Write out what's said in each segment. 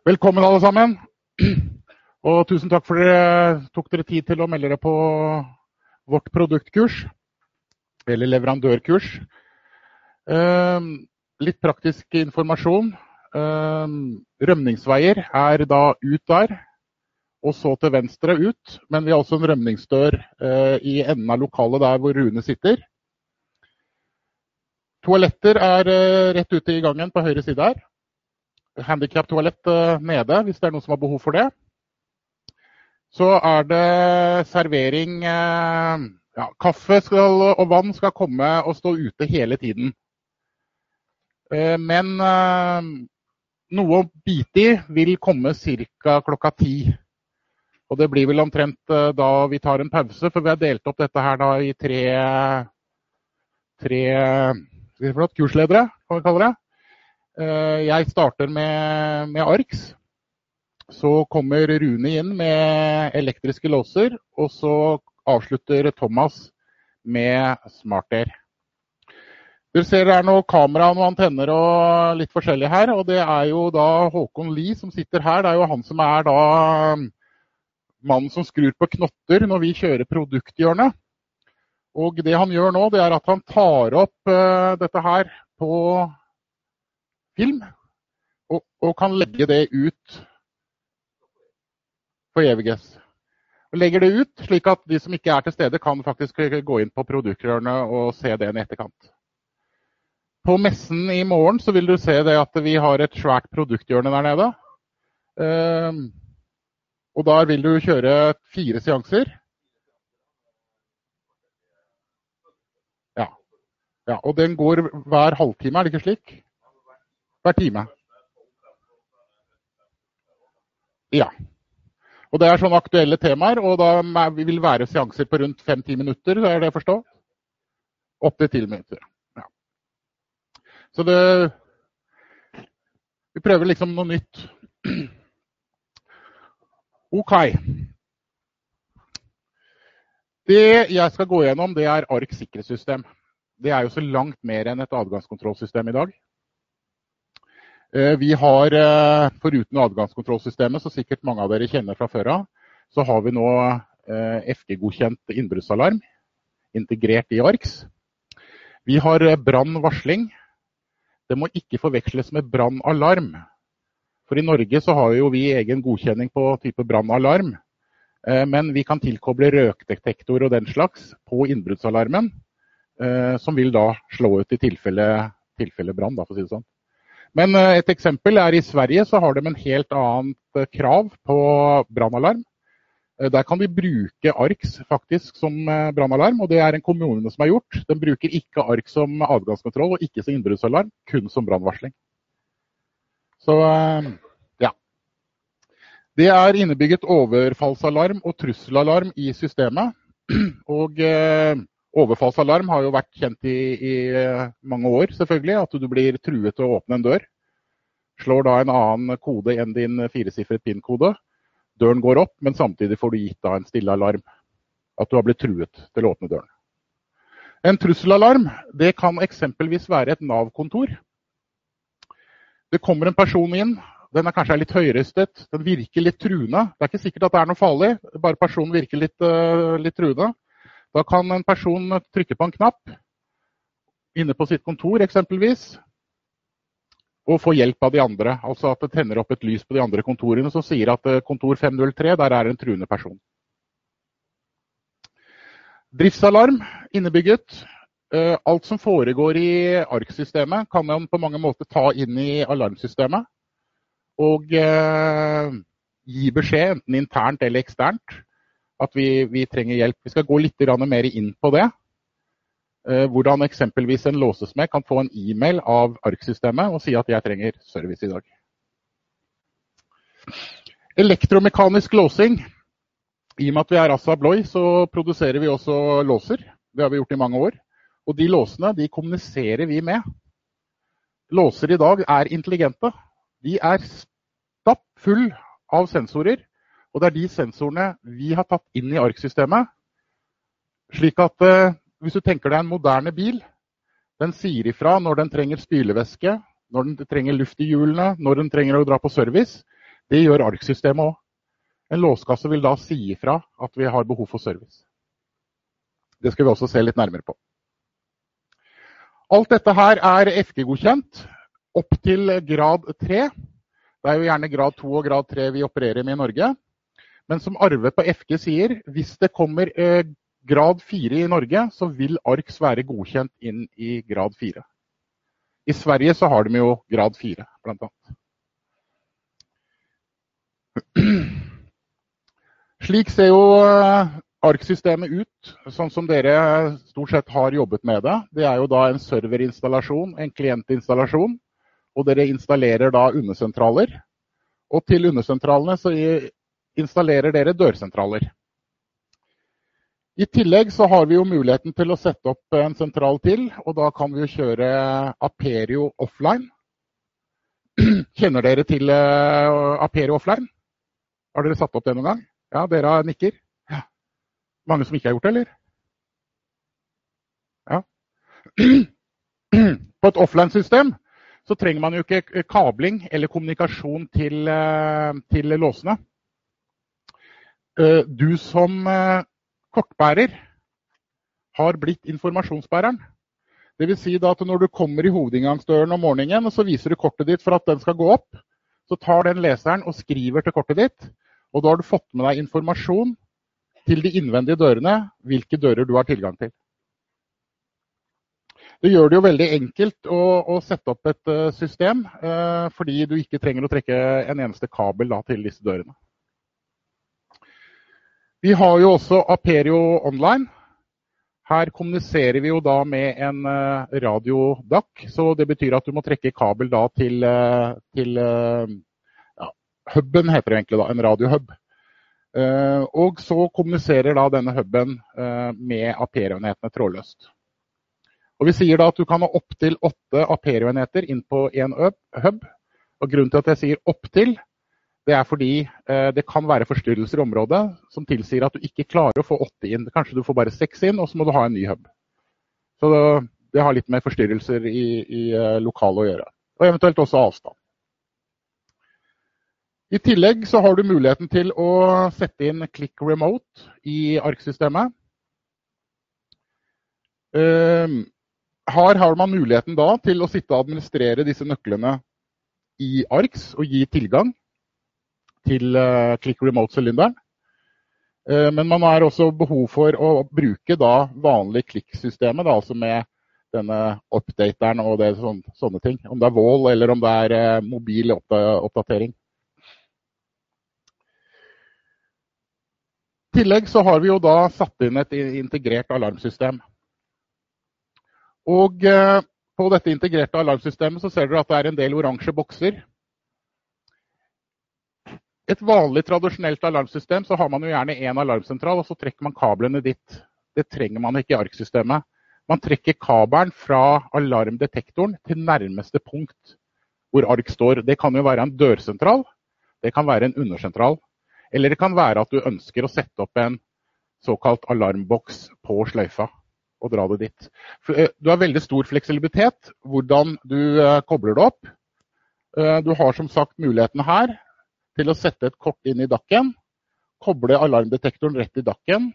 Velkommen, alle sammen. Og tusen takk for dere tok dere tid til å melde dere på vårt produktkurs. Eller leverandørkurs. Um, litt praktisk informasjon. Um, rømningsveier er da ut der, og så til venstre ut. Men vi har også en rømningsdør uh, i enden av lokalet der hvor Rune sitter. Toaletter er uh, rett ute i gangen på høyre side her. Handikap-toalett nede hvis det er noen som har behov for det. Så er det servering ja, Kaffe skal, og vann skal komme og stå ute hele tiden. Men noe å bite i vil komme ca. klokka ti. Og det blir vel omtrent da vi tar en pause, for vi har delt opp dette her da i tre, tre kursledere, kan vi kalle det. Eh, jeg starter med, med ARKS. Så kommer Rune inn med elektriske låser, og så avslutter Thomas med SmartAir. Dere ser det er noe kamera, noen antenner og litt forskjellig her. Og det er jo da Håkon Lie som sitter her. Det er jo han som er da mannen som skrur på knotter når vi kjører produkthjørnet. Og det han gjør nå, det er at han tar opp uh, dette her på film. Og, og, kan legge det ut for eviges. Og legger det ut slik at de som ikke er til stede, kan faktisk gå inn på produktrørene og se det i etterkant. På messen i morgen så vil du se det at vi har et svært produkthjørne der nede. Uh, og der vil du kjøre fire seanser. Ja, Og den går hver halvtime, er det ikke slik? Hver time. Ja. Og det er sånne aktuelle temaer, og da vil være seanser på rundt fem-ti minutter, er det forstått? Opptil ti minutter. Ja. Så det Vi prøver liksom noe nytt. OK. Det jeg skal gå gjennom, det er ARK sikkerhetssystem det er jo så langt mer enn et adgangskontrollsystem i dag. Eh, vi har, eh, foruten adgangskontrollsystemet, som sikkert mange av dere kjenner fra før av, så har vi nå eh, FG-godkjent innbruddsalarm integrert i ARKS. Vi har brannvarsling. Det må ikke forveksles med brannalarm. For i Norge så har jo vi egen godkjenning på type brannalarm. Men vi kan tilkoble røkdetektor og den slags på innbruddsalarmen. Som vil da slå ut i tilfelle, tilfelle brann, for å si det sånn. Men eh, et eksempel er i Sverige så har de en helt annet eh, krav på brannalarm. Der kan vi bruke ARKS faktisk som brannalarm, og det er en kommune som har gjort. Den bruker ikke ARK som adgangskontroll og ikke som innbruddsalarm, kun som brannvarsling. Så ja. Det er innebygget overfallsalarm og trusselalarm i systemet. Og Overfallsalarm har jo vært kjent i, i, mange år, selvfølgelig. At du blir truet til å åpne en dør. Slår da en annen kode enn din firesifret PIN-kode. Døren går opp, men samtidig får du gitt da en stille alarm. At du har blitt truet til å åpne døren. En trusselalarm det kan eksempelvis være et Nav-kontor. Det kommer en person inn. Den er kanskje litt høyrøstet. Den virker litt truende. Det er ikke sikkert at det er noe farlig, bare personen virker litt, uh, litt truende. Da kan en person trykke på en knapp inne på sitt kontor eksempelvis, og få hjelp av de andre. Altså at det tenner opp et lys på de andre kontorene som sier at eh, kontor 503, der er en truende person. Driftsalarm innebygget. Eh, alt som foregår i ARK-systemet, kan man på mange måter ta inn i alarmsystemet. Og eh, gi beskjed, enten internt eller eksternt, at vi, vi, trenger hjelp. Vi skal gå litt mer inn på det. Eh, hvordan eksempelvis en låsesmed kan få en e-mail av ARK-systemet og si at jeg trenger service i dag. Elektromekanisk låsing. I og med at vi er Assa Abloy, så produserer vi også låser. Det har vi gjort i mange år. Og de låsene de kommuniserer vi med. Låser i dag er intelligente. De er stappfull av sensorer og det er de sensorene vi har tatt inn i ARK-systemet. Slik at eh, hvis du tenker deg en moderne bil, den sier ifra når den trenger spylevæske, når den trenger luft i hjulene, når den trenger å dra på service. Det gjør ARK-systemet òg. En låskasse vil da si ifra at vi har behov for service. Det skal vi også se litt nærmere på. Alt dette her er FG-godkjent opp til grad 3. Det er jo gjerne grad 2 og grad 3 vi opererer med i Norge. Men som Arve på FG sier, hvis det kommer eh, grad 4 i Norge, så vil ARKS være godkjent inn i grad 4. I Sverige så har de jo grad 4, blant annet. Slik ser jo eh, ARK-systemet ut, sånn som dere stort sett har jobbet med det. Det er jo da en serverinstallasjon, en klientinstallasjon. Og dere installerer da undersentraler. Og til undersentralene så installerer dere dørsentraler. I tillegg så har vi jo muligheten til å sette opp en sentral til, og da kan vi jo kjøre Aperio offline. Kjenner dere til eh, Aperio offline? Har dere satt opp det noen gang? Ja, dere nikker? Ja. Mange som ikke har gjort det, eller? Ja. På et offline-system så trenger man jo ikke kabling eller kommunikasjon til, eh, til låsene. Eh, du som kortbærer har blitt informasjonsbæreren. Dvs. Si at når du kommer i hovedinngangsdøren om morgenen og så viser du kortet ditt for at den skal gå opp, så tar den leseren og skriver til kortet ditt. Og da har du fått med deg informasjon til de innvendige dørene, hvilke dører du har tilgang til. Det gjør det jo veldig enkelt å, å sette opp et uh, system, eh, fordi du ikke trenger å trekke en eneste kabel da, til disse dørene. Vi har jo også Aperio Online. Her kommuniserer vi jo da med en eh, radio-DAC. Så det betyr at du må trekke kabel da til, eh, til eh, ja, huben, heter det egentlig da, en radiohub. Og så kommuniserer da denne huben med Aperio-enhetene trådløst. Og Vi sier da at du kan ha opptil åtte Aperio-enheter inn på én hub. Og Grunnen til at jeg sier opptil, det er fordi eh, det kan være forstyrrelser i området som tilsier at du ikke klarer å få åtte inn. Kanskje du får bare seks inn, og så må du ha en ny hub. Så det, har litt med forstyrrelser i, i uh, lokalet å gjøre. Og eventuelt også avstand. I tillegg så har du muligheten til å sette inn click remote i arksystemet. Uh, her har man muligheten da til å sitte og administrere disse nøklene i ARKS og gi tilgang til uh, Click Remote-sylinderen. Uh, men man har også behov for å bruke da vanlig Click-systemet, altså med denne updateren og det, sånn, sånne ting. Om det er Wall eller om det er uh, mobil oppdatering. I tillegg så har vi jo da satt inn et integrert alarmsystem. Og på dette integrerte alarmsystemet så ser dere at det er en del oransje bokser et vanlig, tradisjonelt alarmsystem så har man jo gjerne én alarmsentral, og så trekker man kablene dit. Det trenger man ikke i ARK-systemet. Man trekker kabelen fra alarmdetektoren til nærmeste punkt hvor ARK står. Det kan jo være en dørsentral, det kan være en undersentral. Eller det kan være at du ønsker å sette opp en såkalt alarmboks på sløyfa og dra det dit. Eh, du har veldig stor fleksibilitet hvordan du eh, kobler det opp. Eh, du har som sagt muligheten her til å sette et kort inn i dakken. Koble alarmdetektoren rett i dakken.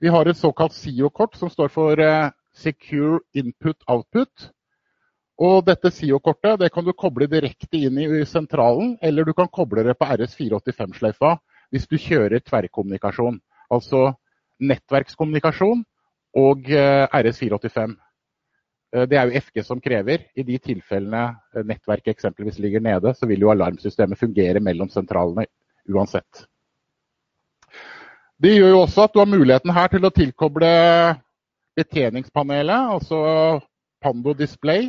Vi har et såkalt SIO-kort som står for eh, Secure Input Output. Og dette SIO-kortet kan du koble direkte inn i sentralen, eller du kan koble det på RS485-sløyfa hvis du kjører tverrkommunikasjon. Altså nettverkskommunikasjon og eh, RS485. Eh, det er jo FG som krever. I de tilfellene eh, nettverket eksempelvis ligger nede, så vil jo alarmsystemet fungere mellom sentralene uansett. Det gjør jo også at du har muligheten her til å tilkoble betjeningspanelet, altså Pando Display.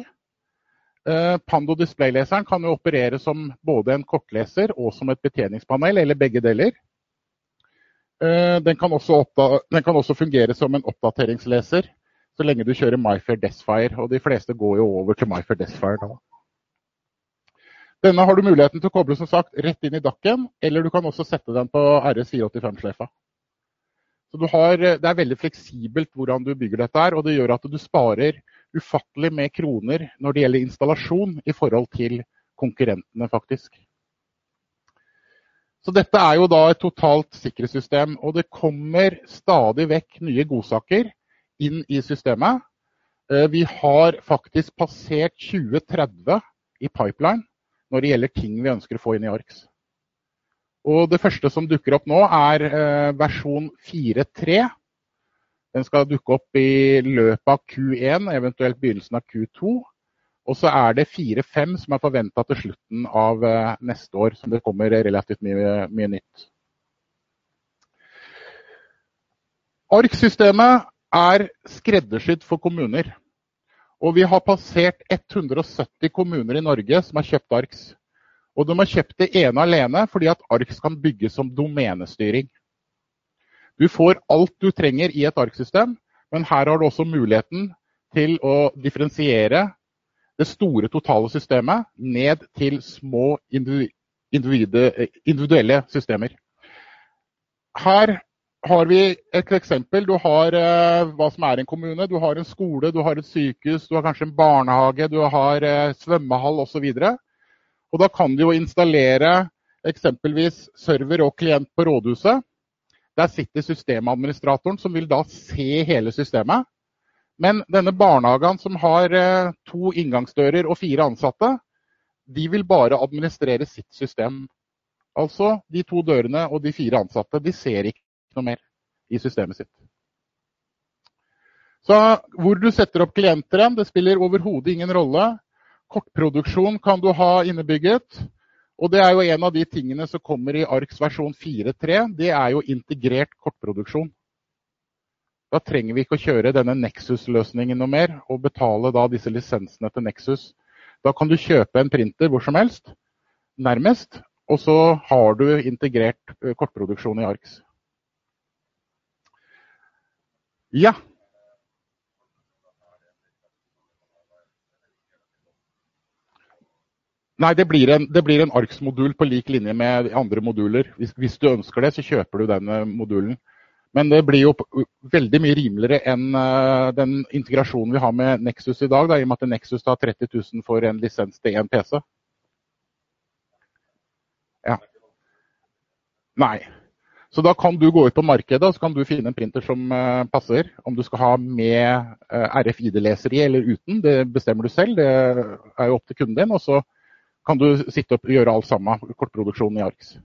Eh, Pando Display-leseren kan jo operere som både en kortleser og som et betjeningspanel, eller begge deler. Den kan også, den kan også fungere som en oppdateringsleser så lenge du kjører MyFair Deathfire. Og de fleste går jo over til MyFair Deathfire nå. Denne har du muligheten til å koble som sagt, rett inn i dakken, eller du kan også sette den på RS485-sløyfa. Så har, Det er veldig fleksibelt hvordan du bygger dette, her, og det gjør at du sparer ufattelig med kroner når det gjelder installasjon i forhold til konkurrentene, faktisk. Så dette er jo da et totalt sikkerhetssystem. Og det kommer stadig vekk nye godsaker inn i systemet. Eh, vi har faktisk passert 2030 i pipeline når det gjelder ting vi ønsker å få inn i ARKS. Og det første som dukker opp nå, er eh, versjon 4.3. Den skal dukke opp i løpet av Q1, eventuelt begynnelsen av Q2. Og så er det 4-5 som er forventa til slutten av eh, neste år, som det kommer relativt mye, mye nytt. ARK-systemet er skreddersydd for kommuner. Og vi har passert 170 kommuner i Norge som har kjøpt ARKS. Og de har kjøpt det ene alene fordi at ARKS kan bygges som domenestyring. Du får alt du trenger i et ARK-system, men her har du også muligheten til å differensiere det store totale systemet ned til små individuelle systemer. Her har vi et eksempel. Du har eh, hva som er en kommune. Du har en skole, du har et sykehus, du har kanskje en barnehage, du har eh, svømmehall osv. Og da kan du jo installere eksempelvis server og klient på rådhuset. Der sitter systemadministratoren som vil da se hele systemet. Men denne barnehagen som har eh, to inngangsdører og fire ansatte, de vil bare administrere sitt system. Altså de to dørene og de fire ansatte. De ser ikke noe mer i systemet sitt. Så hvor du setter opp klienter, det spiller overhodet ingen rolle. Kortproduksjon kan du ha innebygget. Og det er jo en av de tingene som kommer i ARKs versjon 4.3. Det er jo integrert kortproduksjon. Da trenger vi ikke å kjøre denne Nexus-løsningen noe mer og betale da disse lisensene til Nexus. Da kan du kjøpe en printer hvor som helst, nærmest, og så har du integrert kortproduksjon i ARKS. Ja. Nei, det blir en, en ARKS-modul på lik linje med andre moduler. Hvis, hvis, du ønsker det, så kjøper du denne modulen. Men det blir jo veldig mye rimeligere enn uh, den integrasjonen vi har med Nexus i dag, da, i og med at Nexus tar 30 000 for en lisens til én PC. Ja. Nei. Så da kan du gå ut på markedet og så kan du finne en printer som uh, passer. Om du skal ha med uh, RFID-leser i eller uten, det bestemmer du selv. Det er jo opp til kunden din. Og så kan du sitte opp og gjøre alt sammen. Kortproduksjon i ARKS.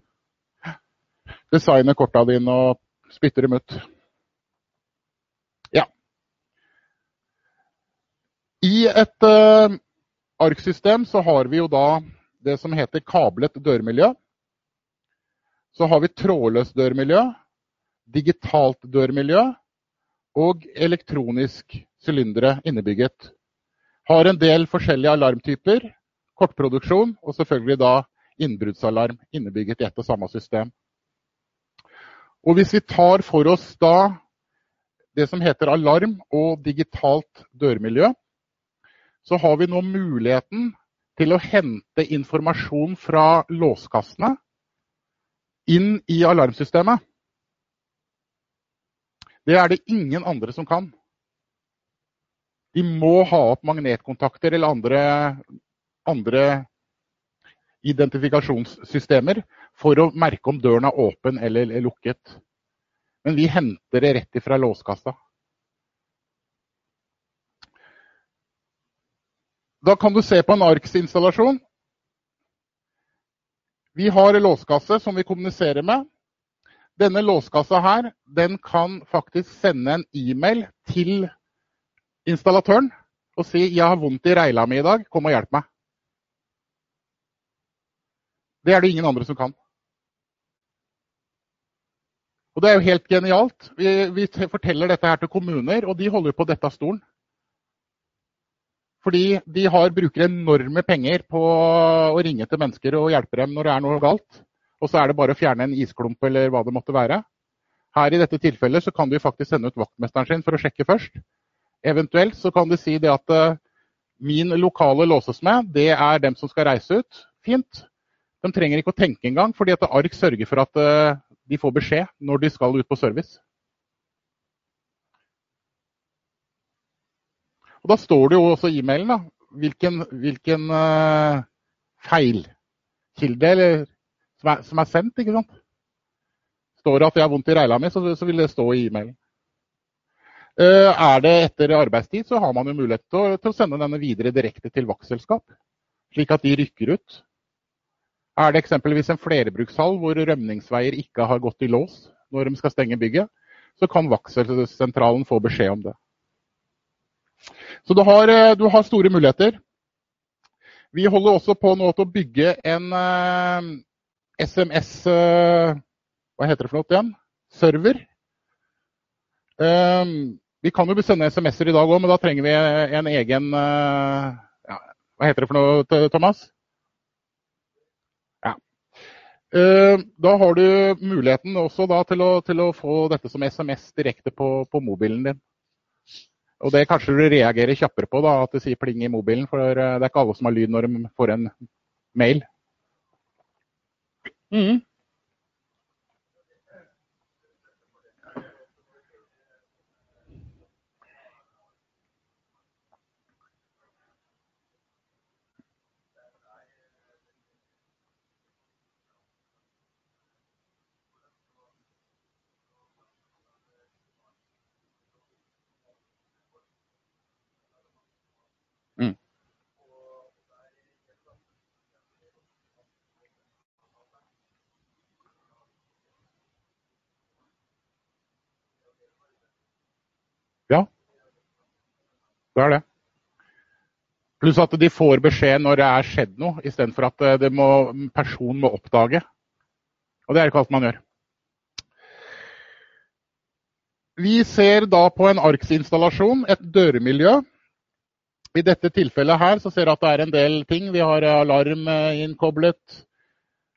Designe korta dine og spytter dem ut. Ja. I et uh, ARK-system så har vi jo da det som heter kablet dørmiljø. Så har vi trådløst dørmiljø, digitalt dørmiljø og elektronisk sylindere innebygget. Har en del forskjellige alarmtyper, kortproduksjon og selvfølgelig da innbruddsalarm innebygget i ett og samme system. Og hvis vi tar for oss da det som heter alarm og digitalt dørmiljø, så har vi nå muligheten til å hente informasjon fra låskassene inn i alarmsystemet. Det er det ingen andre som kan. De må ha opp magnetkontakter eller andre, andre identifikasjonssystemer for å merke om døren er åpen eller lukket. Men vi henter det rett ifra låskassa. Da kan du se på en ARKS-installasjon. Vi har en låskasse som vi kommuniserer med. Denne låskassa her, den kan faktisk sende en e-mail til installatøren og si 'Jeg har vondt i reila mi i dag, kom og hjelp meg'. Det er det ingen andre som kan. Og Det er jo helt genialt. Vi, vi forteller dette her til kommuner, og de holder på dette stolen. Fordi de har, bruker enorme penger på å ringe til mennesker og hjelpe dem når det er noe galt. Og så er det bare å fjerne en isklump eller hva det måtte være. Her i dette tilfellet så kan du faktisk sende ut vaktmesteren sin for å sjekke først. Eventuelt så kan du si det at uh, min lokale låses med, det er dem som skal reise ut. Fint. De trenger ikke å tenke engang, fordi at ARK sørger for at uh, de får beskjed når de skal ut på service. Og Da står det jo også i e-mailen da, hvilken, hvilken uh, feilkilde eller, som er, som er sendt, ikke sant. Står det at jeg har vondt i regla mi, så, så, vil det stå i e-mailen. Uh, er det etter arbeidstid, så har man jo mulighet til å, til å sende denne videre direkte til vaktselskap, slik at de rykker ut. Er det eksempelvis en flerbrukshall hvor rømningsveier ikke har gått i lås når de skal stenge bygget, så kan vaktsentralen få beskjed om det. Så du har, eh, du har, store muligheter. Vi holder også på nå til å bygge en uh, eh, SMS uh, Hva heter det for noe igjen? Server. Vi kan jo sende SMS-er i dag òg, men da trenger vi en egen ja, Hva heter det for noe, Thomas? Ja. Da har du muligheten også da, til, å, til, å, få dette som SMS direkte på, på mobilen din. Og det kanskje du reagerer kjappere på, da, at det sier pling i mobilen. For det er ikke alle som har lyd når de får en mail. Mm. Det er det. Pluss at de får beskjed når det er skjedd noe, istedenfor at det må, personen må oppdage. Og det er ikke alt man gjør. Vi ser da på en ARKS-installasjon et dørmiljø. I dette tilfellet her så ser vi at det er en del ting. Vi har alarm eh, innkoblet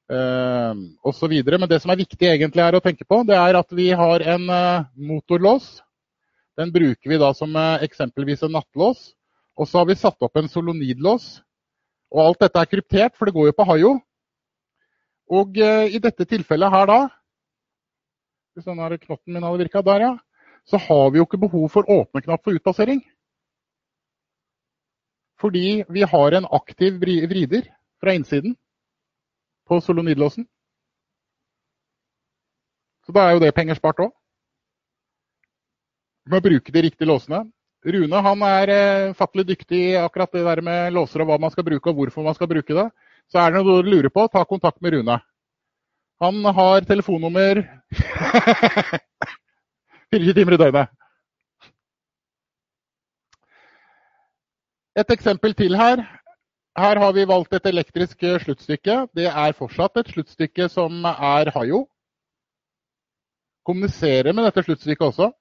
eh, osv. Men det som er viktig egentlig er å tenke på, det er at vi har en eh, motorlås den bruker vi da som eh, eksempelvis en nattlås. Og så har vi satt opp en solonidlås. Og alt dette er kryptert, for det går jo på Hayo. Og uh, i dette tilfellet her da Hvis denne knotten min hadde virka der, ja. Så har vi jo ikke behov for åpne-knapp for utpassering. Fordi vi har en aktiv vrider fra innsiden på solonidlåsen. Så da er jo det penger spart òg med å bruke de riktige låsene. Rune han er eh, fattelig dyktig i akkurat det der med låser og hva man skal bruke og hvorfor man skal bruke det. Så er det noe du lurer på, ta kontakt med Rune. Han har telefonnummer 24 timer i døgnet. Et eksempel til her. Her har vi valgt et elektrisk sluttstykke. Det er fortsatt et sluttstykke som er Hayo. Kommuniserer med dette sluttstykket også.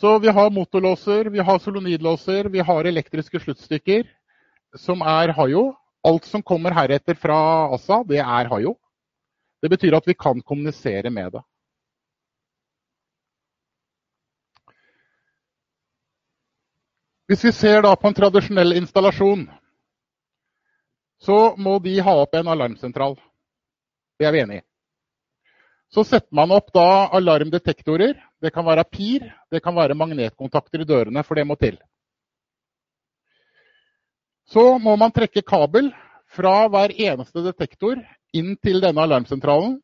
Så vi har motorlåser, vi har solonidlåser, vi har elektriske sluttstykker som er Hayo. Alt som kommer heretter fra ASA, det er Hayo. Det betyr at vi kan kommunisere med det. Hvis vi ser da på en tradisjonell installasjon, så må de ha opp en alarmsentral. Det er vi enig i. Så setter man opp da alarmdetektorer. Det kan være PIR, det kan være magnetkontakter i dørene, for det må til. Så må man trekke kabel fra hver eneste detektor inn til denne alarmsentralen.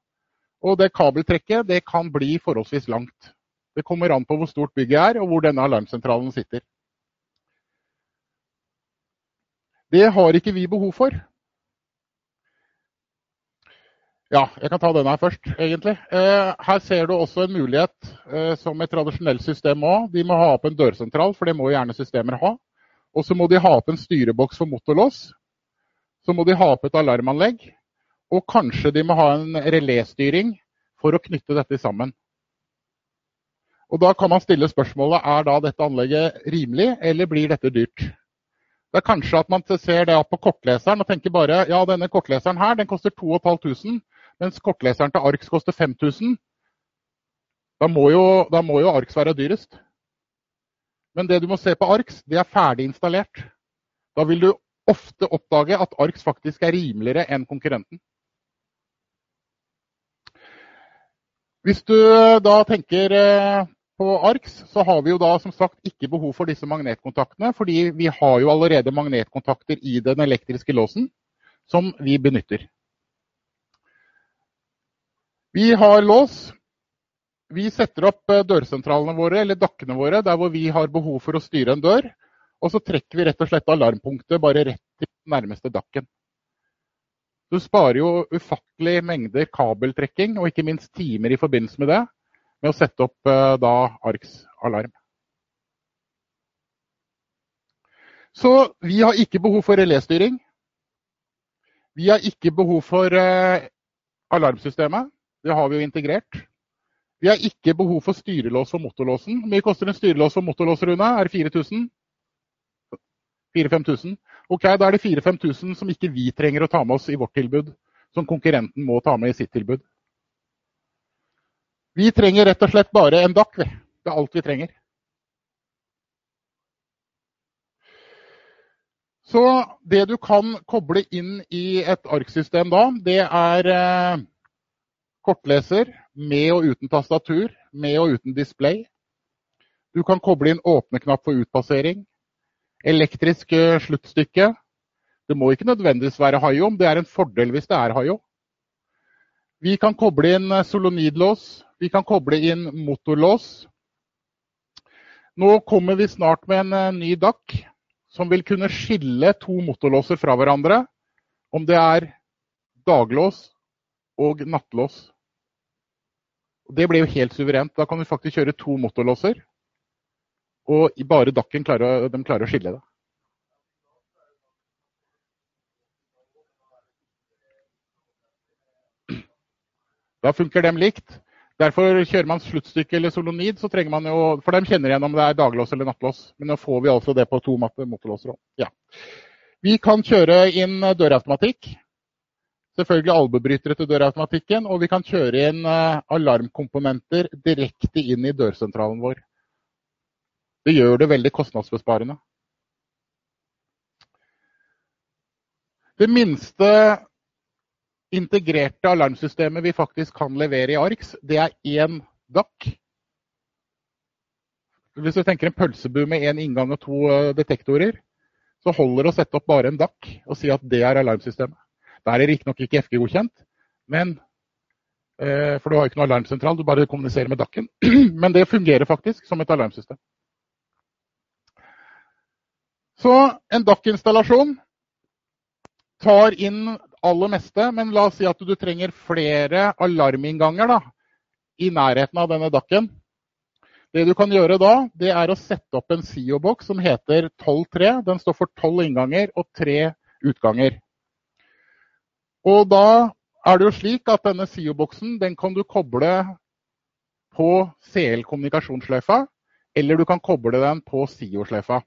Og det kabeltrekket det kan bli forholdsvis langt. Det kommer an på hvor stort bygget er, og hvor denne alarmsentralen sitter. Det har ikke vi behov for. Ja, jeg kan ta denne her først, egentlig. Eh, her ser du også en mulighet eh, som et tradisjonelt system òg. De må ha opp en dørsentral, for det må gjerne systemer ha. Og så må de ha opp en styreboks for motorlås. Så må de ha opp et alarmanlegg. Og kanskje de må ha en reléstyring for å knytte dette sammen. Og Da kan man stille spørsmålet er da dette anlegget rimelig, eller blir dette dyrt? Det er kanskje at man ser det på kortleseren og tenker bare ja, denne kortleseren her den koster 2500 mens kortleseren til ARKS koster 5000. Da må, jo, da må jo ARKS være dyrest. Men det du må se på ARKS, det er ferdig installert. Da vil du ofte oppdage at ARKS faktisk er rimeligere enn konkurrenten. Hvis du da tenker eh, på ARKS, så har vi jo da som sagt ikke behov for disse magnetkontaktene, fordi vi har jo allerede magnetkontakter i den elektriske låsen som vi benytter. Vi har lås. Vi setter opp eh, dørsentralene våre, eller dakkene våre, der hvor vi har behov for å styre en dør. Og så trekker vi rett og slett alarmpunktet bare rett til nærmeste dakken. Du sparer jo ufattelig mengder kabeltrekking, og ikke minst timer i forbindelse med det, med å sette opp eh, da ARKs alarm. Så vi har ikke behov for reléstyring. Vi har ikke behov for eh, alarmsystemet. Det har vi jo integrert. Vi har ikke behov for styrelås for motorlåsen. Hvor mye koster en styrelås for motorlås, Rune? Er det 4000? 4000-5000? Ok, da er det 4000-5000 som ikke vi trenger å ta med oss i vårt tilbud. Som konkurrenten må ta med i sitt tilbud. Vi trenger rett og slett bare en DAC. Det er alt vi trenger. Så det du kan koble inn i et arksystem da, det er eh, kortleser med og uten tastatur, med og uten display. Du kan koble inn åpne-knapp for utpassering. Elektrisk eh, sluttstykke. Det må ikke nødvendigvis være Hayo, det er en fordel hvis det er Hayo. Vi kan koble inn eh, solonidlås. Vi kan koble inn motorlås. Nå kommer vi snart med en ny DAC som vil kunne skille to motorlåser fra hverandre, om det er daglås og nattlås. Det blir jo helt suverent. Da kan du faktisk kjøre to motorlåser, og bare dakken klarer, de klarer å skille det. Da funker de likt. Derfor kjører man sluttstykke eller solonid, så trenger man jo, for de kjenner igjen om det er daglås eller nattlås. Men nå får vi altså det på to motorlåser òg. Ja. Vi kan kjøre inn dørautomatikk. Selvfølgelig albebrytere til dørautomatikken. Og vi kan kjøre inn eh, alarmkomponenter direkte inn i dørsentralen vår. Det gjør det veldig kostnadsbesparende. Det minste integrerte alarmsystemet vi faktisk kan levere i ARX, det er én DAC. Hvis du tenker en pølsebu med én inngang og to eh, detektorer, så holder det å sette opp bare en DAC og si at det er alarmsystemet. Da er riktignok ikke FG-godkjent, men eh, for du har ikke noe alarmsentral, du bare kommuniserer med DAC-en. Men det fungerer faktisk som et alarmsystem. Så en DAC-installasjon tar inn aller meste, men la oss si at du trenger flere alarminnganger da, i nærheten av denne dakken. Det du kan gjøre da, det er å sette opp en SIO-boks som heter 12.3. Den står for 12 innganger og 3 utganger. Og da er det jo slik at denne SIO-boksen den kan du koble på CL-kommunikasjonssløyfa, eller du kan koble den på SIO-sløyfa.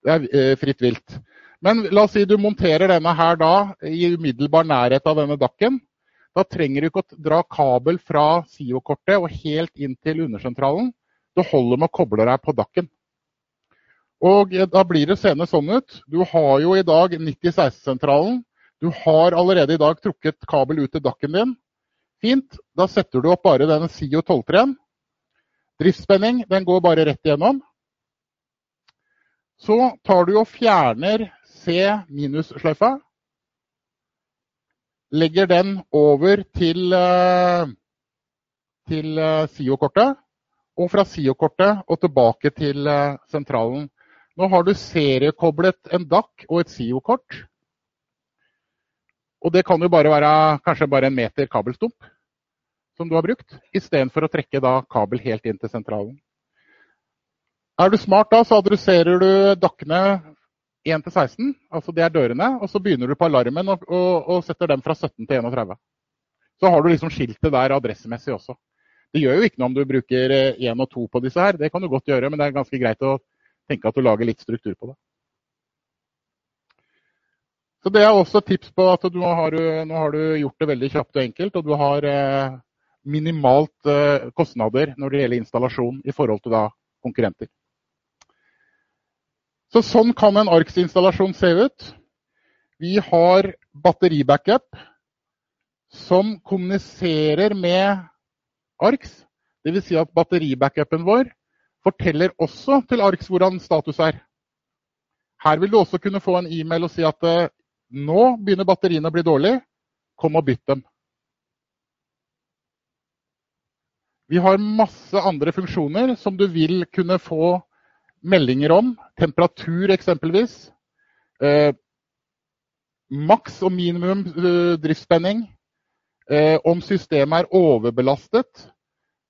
Det er eh, fritt vilt. Men la oss si du monterer denne her da i umiddelbar nærhet av denne dakken. Da trenger du ikke å dra kabel fra SIO-kortet og helt inn til undersentralen. Det holder med å koble deg på dakken. Og Da blir det seende sånn ut. Du har jo i dag 9016-sentralen. Du har allerede i dag trukket kabel ut til dakken din. Fint. Da setter du opp bare den SIO 12-3-en. Driftsspenning den går bare rett igjennom. Så tar du og fjerner C-minus-sløyfa. Legger den over til, eh, til eh, SIO-kortet. Og fra SIO-kortet og tilbake til eh, sentralen. Nå har du seriekoblet en DAC og et SIO-kort. Og det kan jo bare være kanskje bare en meter kabelstump som du har brukt, istedenfor å trekke da kabel helt inn til sentralen. Er du smart da, så adresserer du DAC-ene 1 til 16, altså det er dørene, og så begynner du på alarmen og, og, og, setter dem fra 17 til 31. Så har du liksom skiltet der adressemessig også. Det gjør jo ikke noe om du bruker 1 eh, og 2 på disse her, det kan du godt gjøre, men det er ganske greit å tenke at du lager litt struktur på det. Så Det er også et tips på at nå har, du, nå har du gjort det veldig kjapt og enkelt, og du har eh, minimalt eh, kostnader når det gjelder installasjon i forhold til da, konkurrenter. Så sånn kan en ARKS-installasjon se ut. Vi har batteribackup som kommuniserer med ARKS. Dvs. Si at batteribackupen vår forteller også til ARKS hvordan status er. Her vil du også kunne få en e-mail og si at eh, nå begynner batteriene å bli dårlige, kom og bytt dem. Vi har masse andre funksjoner som du vil kunne få meldinger om. Temperatur eksempelvis. Eh, maks og minimum eh, driftsspenning. Eh, om systemet er overbelastet.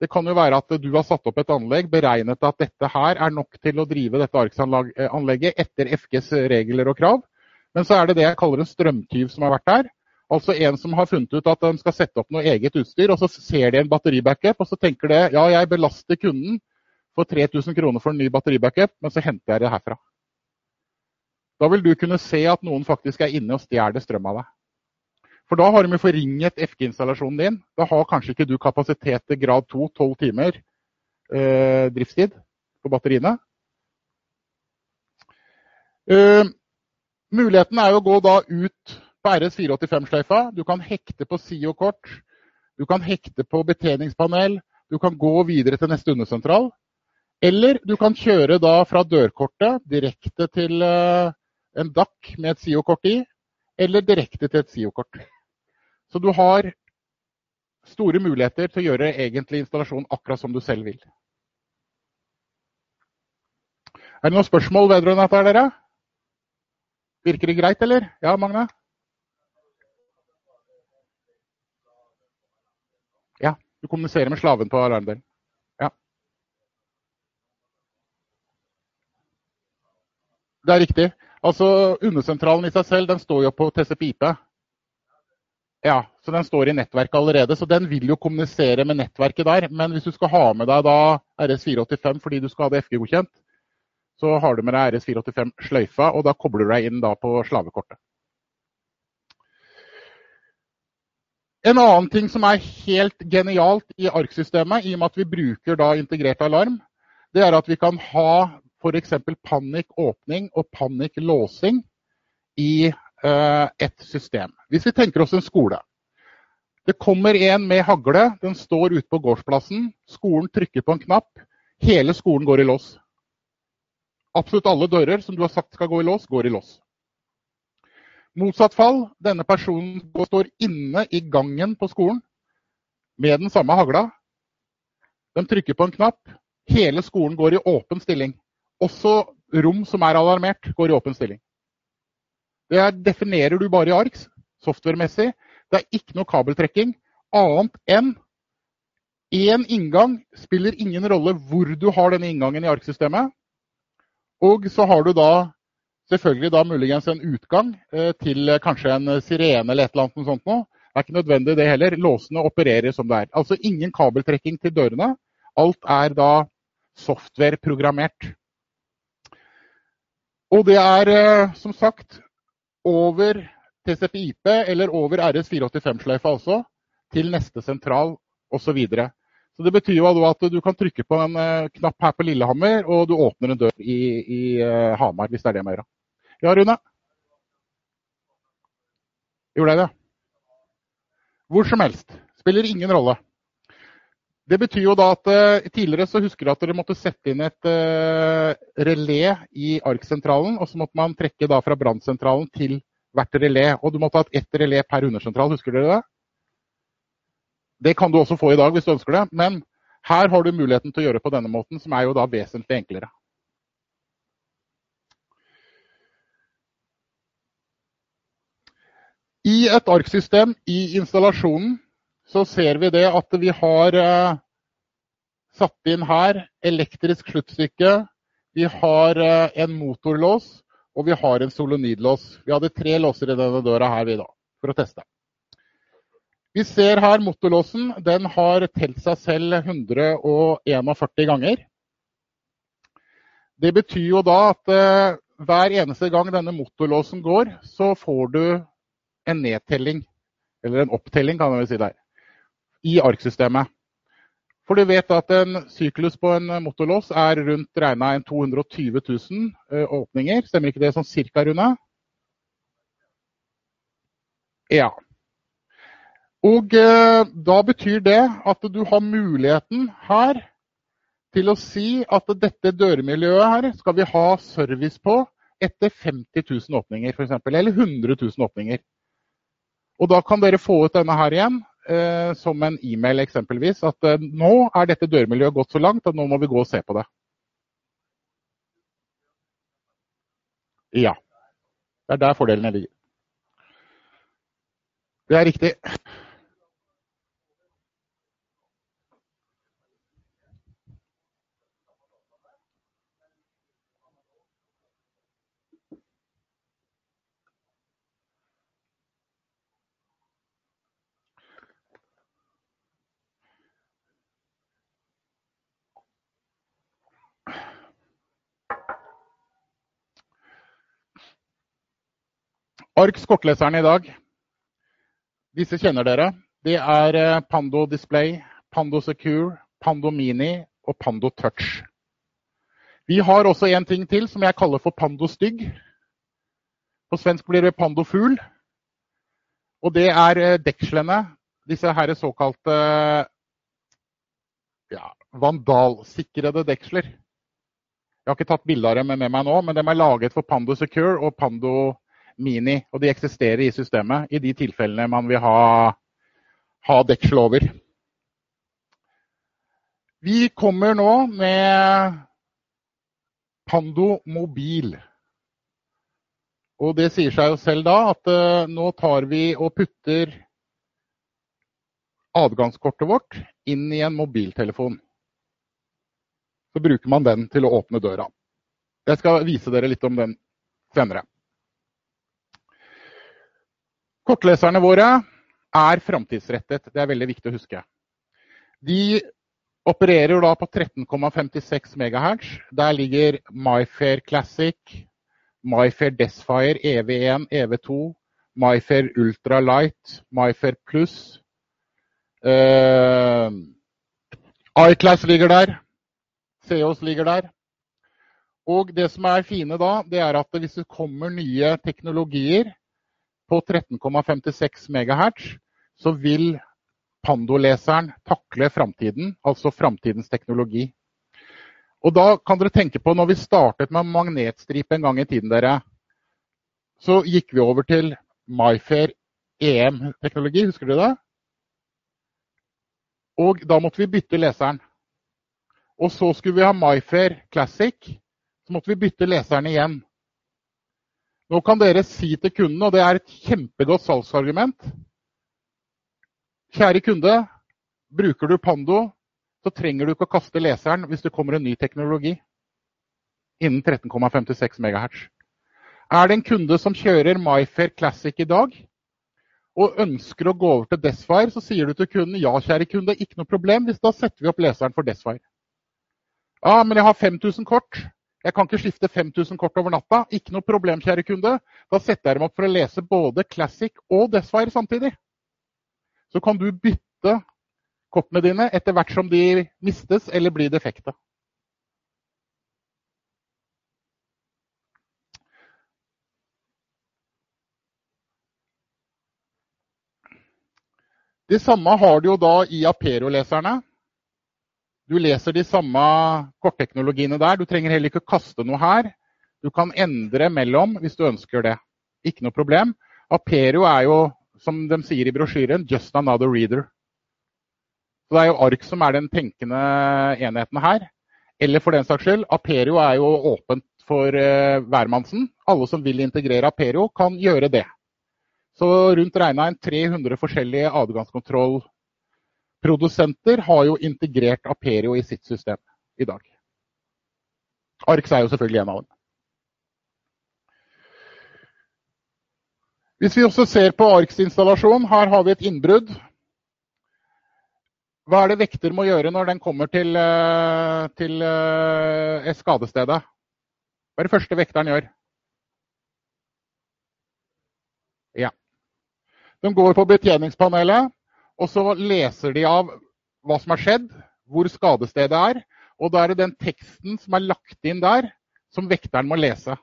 Det kan jo være at du har satt opp et anlegg, beregnet at dette her er nok til å drive dette ARKS-anlegget etter FGs regler og krav. Men så er det det jeg kaller en strømtyv som har vært der. Altså en som har funnet ut at de skal sette opp noe eget utstyr, og så ser de en batteribackup, og så tenker de ja, jeg belaster kunden for 3000 kroner for en ny batteribackup, men så henter jeg det herfra. Da vil du kunne se at noen faktisk er inne og stjeler strøm av deg. For da har de forringet FG-installasjonen din. Da har kanskje ikke du kapasitet til grad 2, 12 timer eh, driftstid på batteriene. Uh, muligheten er å gå da ut på RS485-sløyfa. Du kan hekte på SIO-kort. Du kan hekte på betjeningspanel. Du kan gå videre til neste undersentral. Eller du kan kjøre da fra dørkortet direkte til uh, en DAC med et SIO-kort i, eller direkte til et SIO-kort. Så du har store muligheter til å gjøre egentlig installasjon akkurat som du selv vil. Er det noen spørsmål vedrørende dette, dere? Virker det greit, eller? Ja, Magne? Ja, du kommuniserer med slaven på alarmdelen. Det er riktig. Altså, Undersentralen i seg selv den står jo på TCP-IP. Ja, så den står i nettverket allerede. Så den vil jo kommunisere med nettverket der. Men hvis du skal ha med deg da RS485 fordi du skal ha det FG-godkjent, så har du med deg RS485-sløyfa, og da kobler du deg inn på slavekortet. En annen ting som er helt genialt i ARK-systemet, i og med at vi bruker integrert alarm, det er at vi kan ha f.eks. panikkåpning og panikk-låsing i uh, et system. Hvis vi tenker oss en skole. Det kommer en med hagle, den står ute på gårdsplassen. Skolen trykker på en knapp. Hele skolen går i lås. Absolutt alle dører som du har sagt skal gå i lås, går i lås. Motsatt fall, denne personen står inne i gangen på skolen med den samme hagla. De trykker på en knapp. Hele skolen går i åpen stilling. Også rom som er alarmert, går i åpen stilling. Det definerer du bare i ARKS, software-messig. Det er ikke noe kabeltrekking annet enn én inngang spiller ingen rolle hvor du har denne inngangen i ARK-systemet. Og så har du da selvfølgelig da muligens en utgang eh, til kanskje en sirene eller et eller annet sånt noe. Det er ikke nødvendig det heller. Låsene opererer som det er. Altså ingen kabeltrekking til dørene. Alt er da software-programmert. Og det er eh, som sagt over TCP-IP eller over RS485-sløyfa også, til neste sentral osv. Så, det betyr jo at du kan trykke på en eh, knapp her på Lillehammer, og du åpner en dør i, i uh, Hamar, hvis det er det med å gjøre. Ja, Rune? Gjorde jeg det? Hvor som helst. Spiller ingen rolle. Det betyr jo da at uh, Tidligere så husker du at dere måtte sette inn et uh, relé i ARK-sentralen. Og så måtte man trekke da fra brannsentralen til hvert relé. Og du måtte ha ett relé per undersentral. Husker dere det? Det kan du også få i dag hvis du ønsker det. Men her har du muligheten til å gjøre det på denne måten, som er jo da vesentlig enklere. I et ARK-system i installasjonen så ser vi det at vi har eh, satt inn her elektrisk sluttstykke. Vi har eh, en motorlås, og vi har en solonidlås. Vi hadde tre låser i denne døra her vi da, for å teste. Vi ser her motorlåsen. Den har telt seg selv 141 ganger. Det betyr jo da at uh, hver eneste gang denne motorlåsen går, så får du en nedtelling. Eller en opptelling, kan vi si der i ARK-systemet. For du vet at en syklus på en motorlås er rundt regna 220 000 åpninger. Stemmer ikke det sånn cirka, Rune? Ja. Og eh, da betyr det at du har muligheten her til å si at dette dørmiljøet her skal vi ha service på etter 50 000 åpninger f.eks. Eller 100 000 åpninger. Og da kan dere få ut denne her igjen eh, som en e-mail eksempelvis, at eh, nå er dette dørmiljøet gått så langt at nå må vi gå og se på det. Ja. Det er der fordelene ligger. Det er riktig. Arks kortleserne i dag, disse kjenner dere. Det er eh, Pando Display, Pando Secure, Pando Mini og Pando Touch. Vi har også en ting til som jeg kaller for Pando Stygg. På svensk blir det Pando Fugl. Og det er eh, dekslene. Disse her såkalte ja, vandalsikrede deksler. Jeg har ikke tatt bilde av dem med meg nå, men de er laget for Pando Secure og Pando Mini, og de eksisterer i systemet i de tilfellene man vil ha, ha deksel over. Vi kommer nå med Pando mobil. Og det sier seg jo selv da at uh, nå tar vi og putter adgangskortet vårt inn i en mobiltelefon. Så bruker man den til å åpne døra. Jeg skal vise dere litt om den senere. Kortleserne våre er framtidsrettet. Det er veldig viktig å huske. De opererer da på 13,56 MHz. Der ligger MyFair Classic, MyFair Desfire EV1, EV2, MyFair Ultra Light, MyFair Plus. Uh, iClass ligger der. CEOs ligger der. Og det som er fine da, det er at hvis det kommer nye teknologier, på 13,56 MHz, så vil Pando-leseren takle framtiden, altså framtidens teknologi. Og da kan dere tenke på, når vi startet med magnetstripe en gang i tiden, dere, så gikk vi over til MyFair EM-teknologi, husker dere det? Og da måtte vi bytte leseren. Og så skulle vi ha MyFair Classic, så måtte vi bytte leseren igjen. Nå kan dere si til kunden, og det er et kjempegodt salgsargument Kjære kunde, bruker du Pando, så trenger du ikke å kaste leseren hvis det kommer en ny teknologi innen 13,56 MHz. Er det en kunde som kjører MyFair Classic i dag, og ønsker å gå over til Desfire, så sier du til kunden ja, kjære kunde, ikke noe problem, hvis da setter vi opp leseren for Desfire. Ja, men jeg har 5000 kort. Jeg kan ikke skifte 5000 kort over natta. Ikke noe problem, kjære kunde. Da setter jeg dem opp for å lese både Classic og Desfire samtidig. Så kan du bytte kortene dine etter hvert som de mistes eller blir defekte. Det samme har du jo da i Apero-leserne. Du leser de samme kortteknologiene der. Du trenger heller ikke kaste noe her. Du kan endre mellom hvis du ønsker det. Ikke noe problem. Aperio er jo, som de sier i brosjyren, 'just another reader'. Så Det er jo ARK som er den tenkende enheten her. Eller for den saks skyld, Aperio er jo åpent for uh, hvermannsen. Alle som vil integrere Aperio, kan gjøre det. Så rundt regna en 300 forskjellige adgangskontroll Produsenter har jo integrert Aperio i sitt system i dag. Arx er jo selvfølgelig en av dem. Hvis vi også ser på Arks installasjon, her har vi et innbrudd. Hva er det vekter må gjøre når den kommer til, eh, til eh, skadestedet? Hva er det første vekteren gjør? Ja. De går på betjeningspanelet, og så leser de av hva som har skjedd, hvor skadestedet er. Og da er det den teksten som er lagt inn der, som vekteren må lese.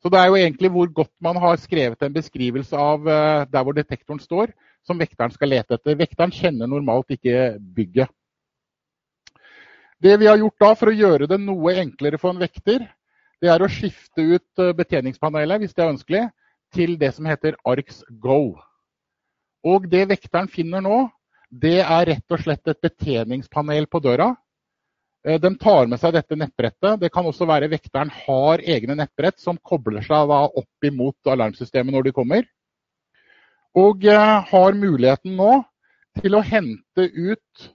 Så det er jo egentlig hvor godt man har skrevet en beskrivelse av uh, der hvor detektoren står, som vekteren skal lete etter. Vekteren kjenner normalt ikke bygget. Det vi har gjort da for å gjøre det noe enklere for en vekter, det er å skifte ut eh, betjeningspanelet, hvis det er ønskelig, til det som heter Arcs Go. Og det vekteren finner nå, det er rett og slett et betjeningspanel på døra. De tar med seg dette nettbrettet. Det kan også være vekteren har egne nettbrett som kobler seg opp imot alarmsystemet når de kommer. Og eh, har muligheten nå til å hente ut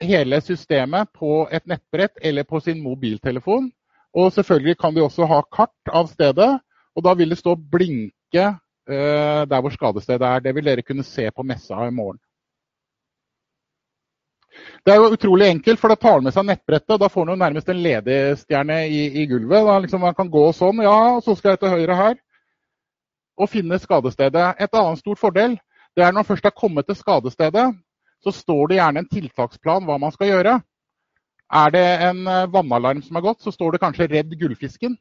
hele systemet på et nettbrett eller på sin mobiltelefon. Og selvfølgelig kan de også ha kart av stedet, og da vil det stå blinke eh, der hvor skadestedet er. Det vil dere kunne se på messa i morgen. Det er jo utrolig enkelt, for da tar han med seg nettbrettet. og Da får han nærmest en ledestjerne i, i gulvet. Da liksom Man kan gå sånn. Ja, så skal jeg til høyre her. Og finne skadestedet. Et annet stort fordel det er når man først har kommet til skadestedet, så står det gjerne en tiltaksplan hva man skal gjøre. Er det en eh, vannalarm som er gått, så står det kanskje 'redd gullfisken'.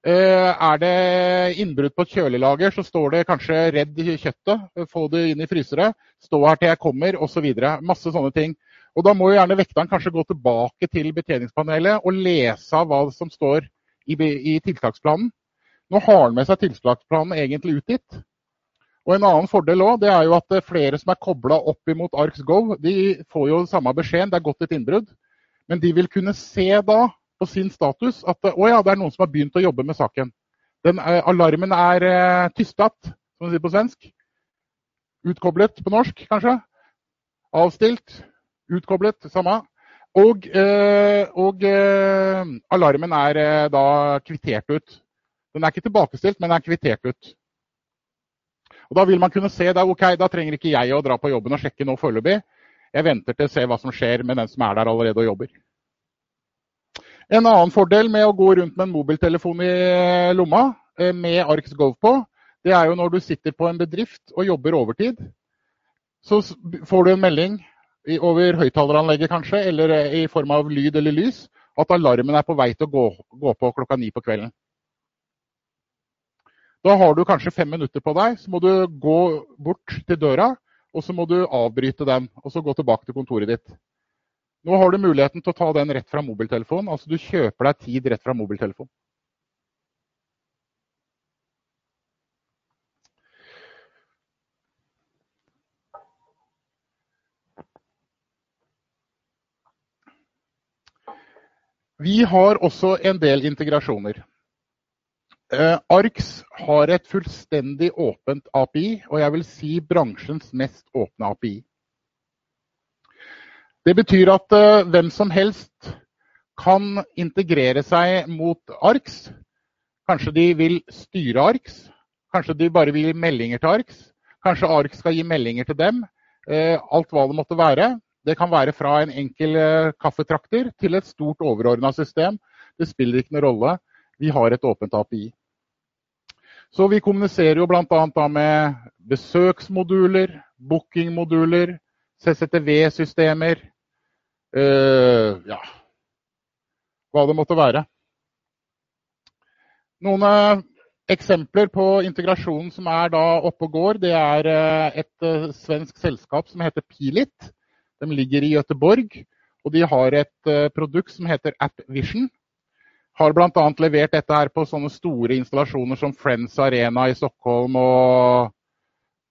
Eh, er det innbrudd på et kjølelager, så står det kanskje 'redd kjøttet', få det inn i frysere, stå her til jeg kommer, osv. Masse sånne ting. Og Da må jo gjerne vekteren kanskje gå tilbake til betjeningspanelet og lese av hva som står i, i tiltaksplanen. Nå har han med seg tiltaksplanen egentlig ut dit. Og En annen fordel også, det er jo at flere som er kobla opp imot ArksGo, de får jo samme beskjeden, det er gått et innbrudd. Men de vil kunne se da på sin status at å ja, det er noen som har begynt å jobbe med saken. Den, eh, alarmen er eh, tystet, som man sier på svensk. Utkoblet på norsk, kanskje. Avstilt. Utkoblet, samme. Og, eh, og eh, alarmen er eh, da kvittert ut. Den er ikke tilbakestilt, men den er kvittert ut. Og Da vil man kunne se da, ok, da trenger ikke jeg å dra på jobben og sjekke nå foreløpig. Jeg venter til å se hva som skjer med den som er der allerede og jobber. En annen fordel med å gå rundt med en mobiltelefon i lomma eh, med Arks Golf på, det er jo når du sitter på en bedrift og jobber overtid. Så får du en melding over høyttaleranlegget kanskje, eller eh, i form av lyd eller lys, at alarmen er på vei til å gå, gå på klokka ni på kvelden. Da har du kanskje fem minutter på deg, så må du gå bort til døra, og så må du avbryte den, og så gå tilbake til kontoret ditt. Nå har du muligheten til å ta den rett fra mobiltelefonen. Altså du kjøper deg tid rett fra mobiltelefonen. Vi har også en del integrasjoner. Eh, ARX har et fullstendig åpent API, og jeg vil si bransjens mest åpne API. Det betyr at uh, hvem som helst kan integrere seg mot ARKS. Kanskje de vil styre ARKS. Kanskje de bare vil gi meldinger til ARKS. Kanskje ARKS skal gi meldinger til dem. Uh, alt hva det måtte være. Det kan være fra en enkel uh, kaffetrakter til et stort overordna system. Det spiller ikke noen rolle. Vi har et åpent API. Så vi kommuniserer jo bl.a. med besøksmoduler, bookingmoduler, CCTV-systemer, uh, ja, hva det måtte være. Noen uh, eksempler på integrasjonen som er da oppe og går, det er uh, et svensk selskap som heter Pilit. De ligger i Gøteborg, og de har et produkt som heter AppVision. Har bl.a. levert dette her på sånne store installasjoner som Friends Arena i Stockholm og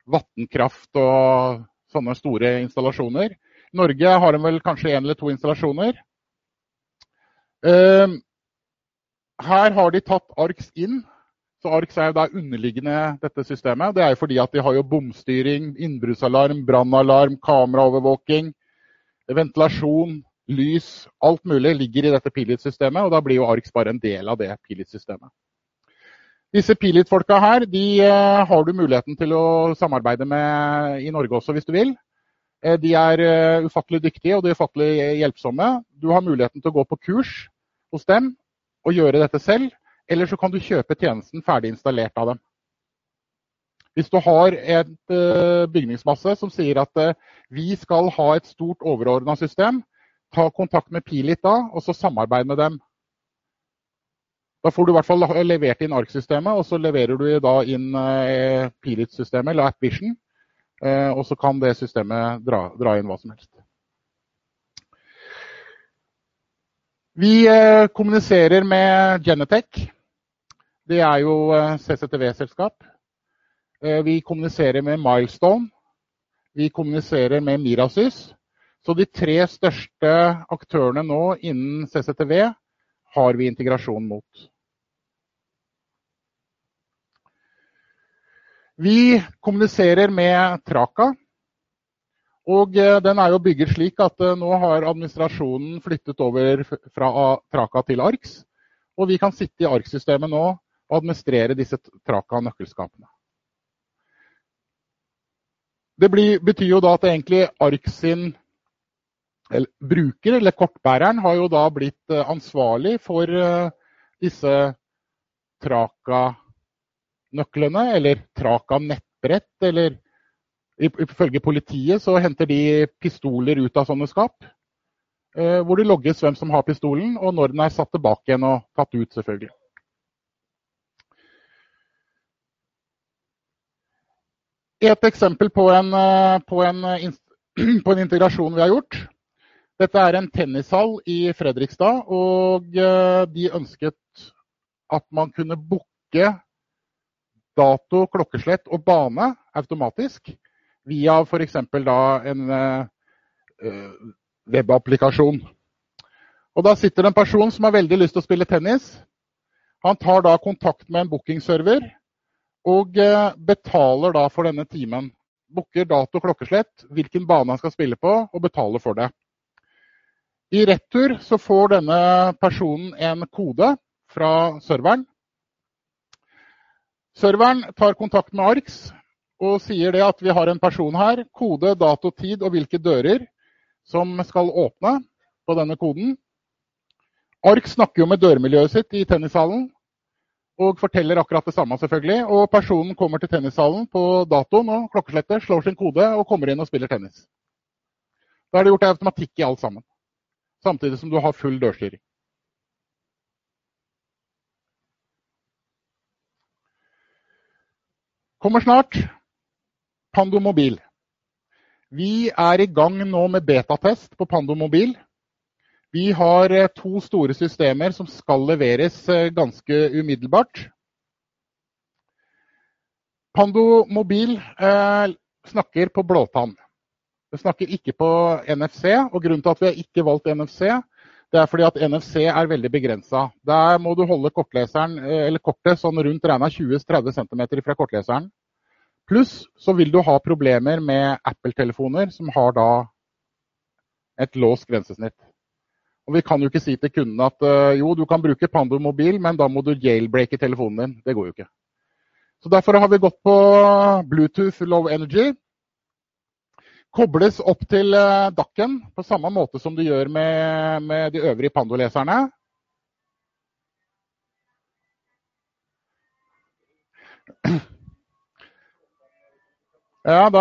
Vattenkraft og sånne store installasjoner. Norge har de vel kanskje én eller to installasjoner. Ehm, her har de tatt ARKS inn. Så ARKS er jo da underliggende dette systemet. Det er jo fordi at de har jo bomstyring, innbruddsalarm, brannalarm, kameraovervåking, ventilasjon, lys. Alt mulig ligger i dette pilot-systemet, og da blir jo ARKS bare en del av det Pilit-systemet. Disse Pilit-folka her de uh, har du muligheten til å samarbeide med i Norge også, hvis du vil. Uh, de er uh, ufattelig dyktige og de er ufattelig hjelpsomme. Du har muligheten til å gå på kurs hos dem og gjøre dette selv. Eller så kan du kjøpe tjenesten ferdig installert av dem. Hvis du har et bygningsmasse som sier at vi skal ha et stort overordna system, ta kontakt med Pilit da, og så samarbeid med dem. Da får du i hvert fall levert inn ARK-systemet, og så leverer du da inn eh, Pilit-systemet, eller AppVision. Eh, og så kan det systemet dra, dra, inn hva som helst. Vi eh, kommuniserer med Genetec. Det er jo CCTV-selskap. Vi kommuniserer med Milestone. Vi kommuniserer med Mirasys. Så de tre største aktørene nå innen CCTV har vi integrasjon mot. Vi kommuniserer med Traka. Og den er jo bygget slik at nå har administrasjonen flyttet over fra Traka til ARKS. Og vi kan sitte i ARK-systemet nå og administrere disse Traka-nøkkelskapene. Det betyr jo da at egentlig ARK sin eller, bruker, eller kortbæreren, har jo da blitt ansvarlig for disse Traka-nøklene, eller Traka-nettbrett, eller ifølge politiet så henter de pistoler ut av sånne skap. Hvor det logges hvem som har pistolen, og når den er satt tilbake igjen og tatt ut, selvfølgelig. Et eksempel på en, på en, på en integrasjon vi har gjort. Dette er en tennishall i Fredrikstad, og de ønsket at man kunne booke dato, klokkeslett og bane automatisk via f.eks. en webapplikasjon. Og Da sitter det en person som har veldig lyst til å spille tennis. Han tar da kontakt med en bookingserver og betaler da for denne timen. Booker dato, klokkeslett, hvilken bane han skal spille på, og betaler for det. I retur så får denne personen en kode fra serveren. Serveren tar kontakt med ARX og sier det at vi har en person her. Kode, dato, tid og hvilke dører som skal åpne på denne koden. ARX snakker jo med dørmiljøet sitt i tennishallen og forteller akkurat det samme, selvfølgelig. Og personen kommer til tennishallen på datoen og klokkeslettet, slår sin kode og kommer inn og spiller tennis. Da er det gjort automatikk i alt sammen samtidig som du har full dørstyring. Kommer snart. Pando Mobil. Vi er i gang nå med betatest på Pando Mobil. Vi har to store systemer som skal leveres ganske umiddelbart. Pando Mobil eh, snakker på blåtann. Det snakker ikke på NFC, og grunnen til at vi har ikke valgt NFC, det er fordi at NFC er veldig begrensa. Der må du holde kortet sånn rundt regna 20-30 cm fra kortleseren. Pluss så vil du ha problemer med Apple-telefoner som har da et låst grensesnitt. Og Vi kan jo ikke si til kunden at jo, du kan bruke Pando mobil, men da må du jailbreake telefonen din. Det går jo ikke. Så Derfor har vi gått på Bluetooth Low Energy kobles opp til DAC-en på samme måte som du gjør med, med de øvrige Pando-leserne. Ja, da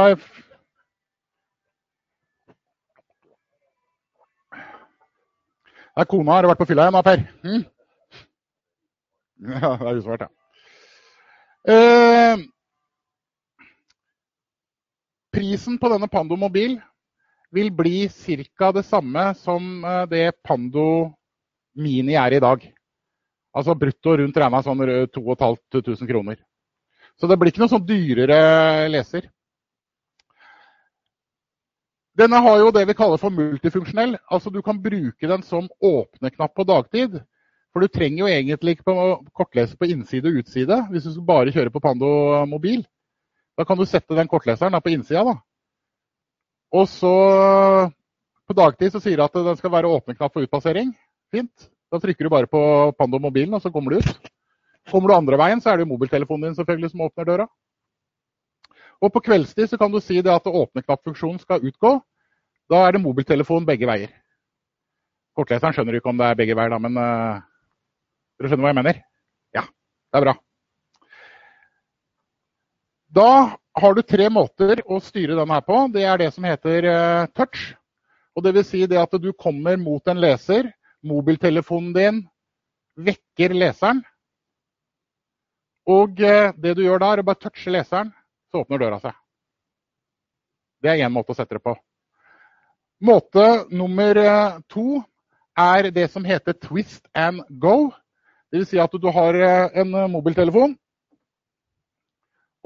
er kona. Har vært på fylla igjen da, Per? Hm? Ja, det er vært, ja. Uh, Prisen på denne Pando mobil vil bli ca. det samme som det Pando Mini er i dag. Altså brutto rundt regna sånn 2500 kroner. Så det blir ikke noe sånn dyrere leser. Denne har jo det vi kaller for multifunksjonell. Altså du kan bruke den som åpneknapp på dagtid. For du trenger jo egentlig ikke kortlese på innside og utside hvis du bare kjører på Pando mobil. Da kan du sette den kortleseren på innsida. da. Og så på dagtid så sier det at den skal være åpneknapp for utpassering. Fint. Da trykker du bare på Pando mobilen, og så kommer du ut. Kommer du andre veien, så er det jo mobiltelefonen din selvfølgelig som åpner døra. Og på kveldstid så kan du si det at åpne-knapp-funksjonen skal utgå. Da er det mobiltelefon begge veier. Kortleseren skjønner ikke om det er begge veier, da, men uh, dere skjønner hva jeg mener? Ja, det er bra. Da har du tre måter å styre den her på. Det er det som heter touch. Og det vil si det at du kommer mot en leser. Mobiltelefonen din vekker leseren. Og det du gjør da, er å bare touche leseren, så åpner døra seg. Det er én måte å sette det på. Måte nummer to er det som heter twist and go. Vil si at du har en mobiltelefon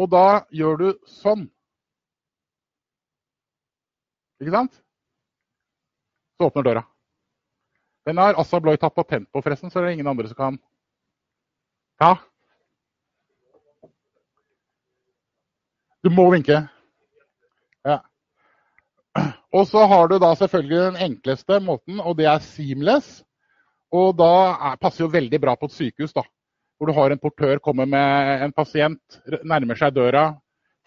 Og da gjør du sånn. Ikke sant? Så åpner døra. Den har Assa Bloy tatt patent på, forresten, så det er ingen andre som kan Ja? Du må vinke. Ja. Og så har du da selvfølgelig den enkleste måten, og det er seamless. Og da er, passer jo veldig bra på et sykehus, da. Hvor du har en portør komme med en pasient, nærmer seg døra.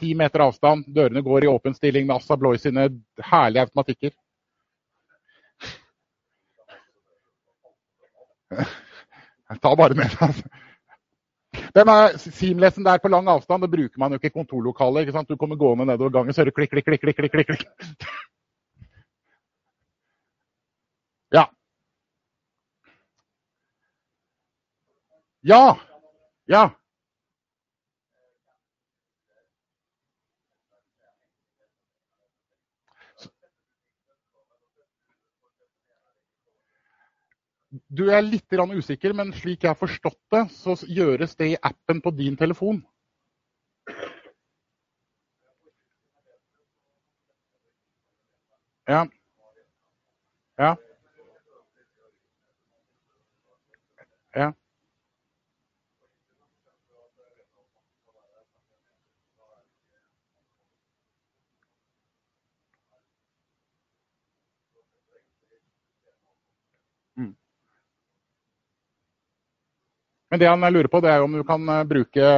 Ti meter avstand, dørene går i åpen stilling med Assa Bloy sine herlige automatikker. Ta bare med deg. Den Seamlessen der på lang avstand det bruker man jo ikke i sant? Du kommer gående nedover gangen, så hører du klikk, klikk, klikk. klikk, klikk, klikk. Ja. Ja. Ja. Du er litt usikker, men slik jeg har forstått det, så gjøres det i appen på din telefon. Ja. Ja. Ja. Men det han lurer på, det er om du kan eh, bruke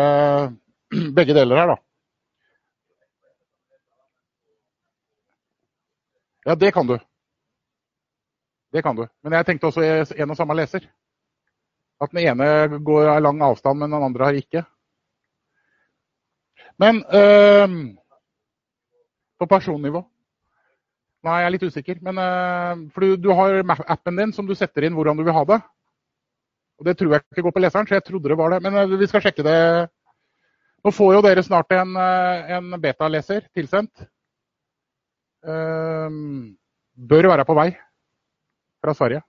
begge deler her, da. Ja, det kan du. Det kan du. Men jeg tenkte også en og samme leser. At den ene går av lang avstand, men den andre har ikke. Men øh, på personnivå Nei, jeg er litt usikker. Men, øh, for du, du, har appen din som du setter inn hvordan du vil ha det. Og Det tror jeg ikke går på leseren, så jeg trodde det var det. Men øh, vi skal sjekke det. Nå får jo dere snart en, øh, en betaleser tilsendt. Um, bør være på vei fra Sverige.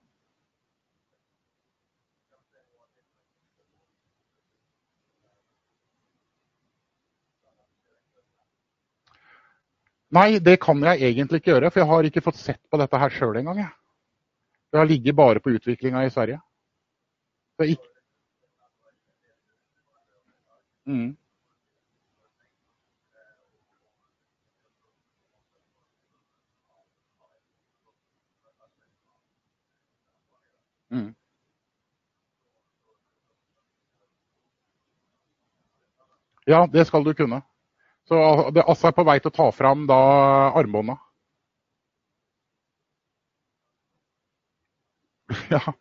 Nei, det kan jeg egentlig ikke gjøre, for jeg har ikke fått sett på dette her sjøl engang. Det har ligget bare på utviklinga i Sverige. Ikke... Mm. Mm. Ja, det skal du kunne. Så Assa er på vei til å ta fram da armbånda. Ja.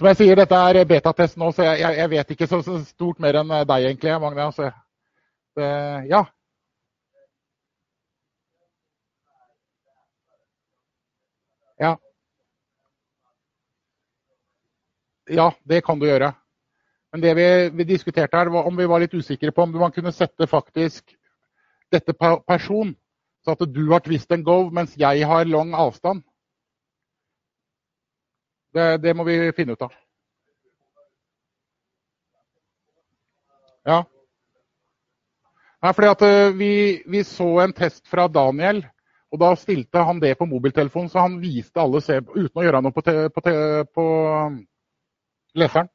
Som jeg sier, dette er betatest nå, så jeg, jeg, vet ikke så, så, stort mer enn deg egentlig, Magne. Altså, det, ja. Ja. Ja, det kan du gjøre. Men det vi, vi diskuterte her, var om vi var litt usikre på om man kunne sette faktisk dette person, så at du har twist and go, mens jeg har lang avstand. Det, det må vi finne ut av. Ja. Nei, fordi at eh, vi, vi, så en test fra Daniel, og da stilte han det på mobiltelefonen, så han viste alle se, uten å gjøre noe på, te, på, te, på um, leseren.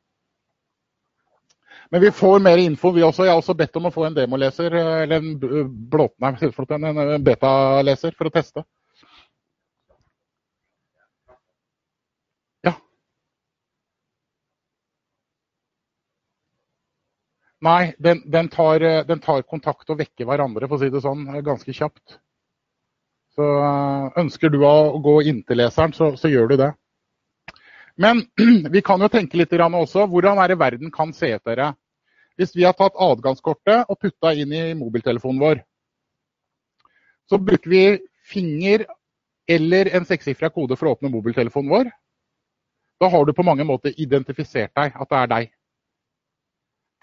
Men vi får mer info, vi også. Jeg har også bedt om å få en demoleser, eller en blåt, nei, en betaleser, for å teste. Nei, den, den, tar, eh, den, tar, kontakt og vekker hverandre, for å si det sånn, ganske kjapt. Så eh, ønsker du å gå inntil leseren, så, så gjør du det. Men vi kan jo tenke litt også. Hvordan er det verden kan se ut dere? Hvis vi har tatt adgangskortet og putta inn i mobiltelefonen vår, så bruker vi finger eller en sekssifra kode for å åpne mobiltelefonen vår. Da har du på mange måter identifisert deg, at det er deg.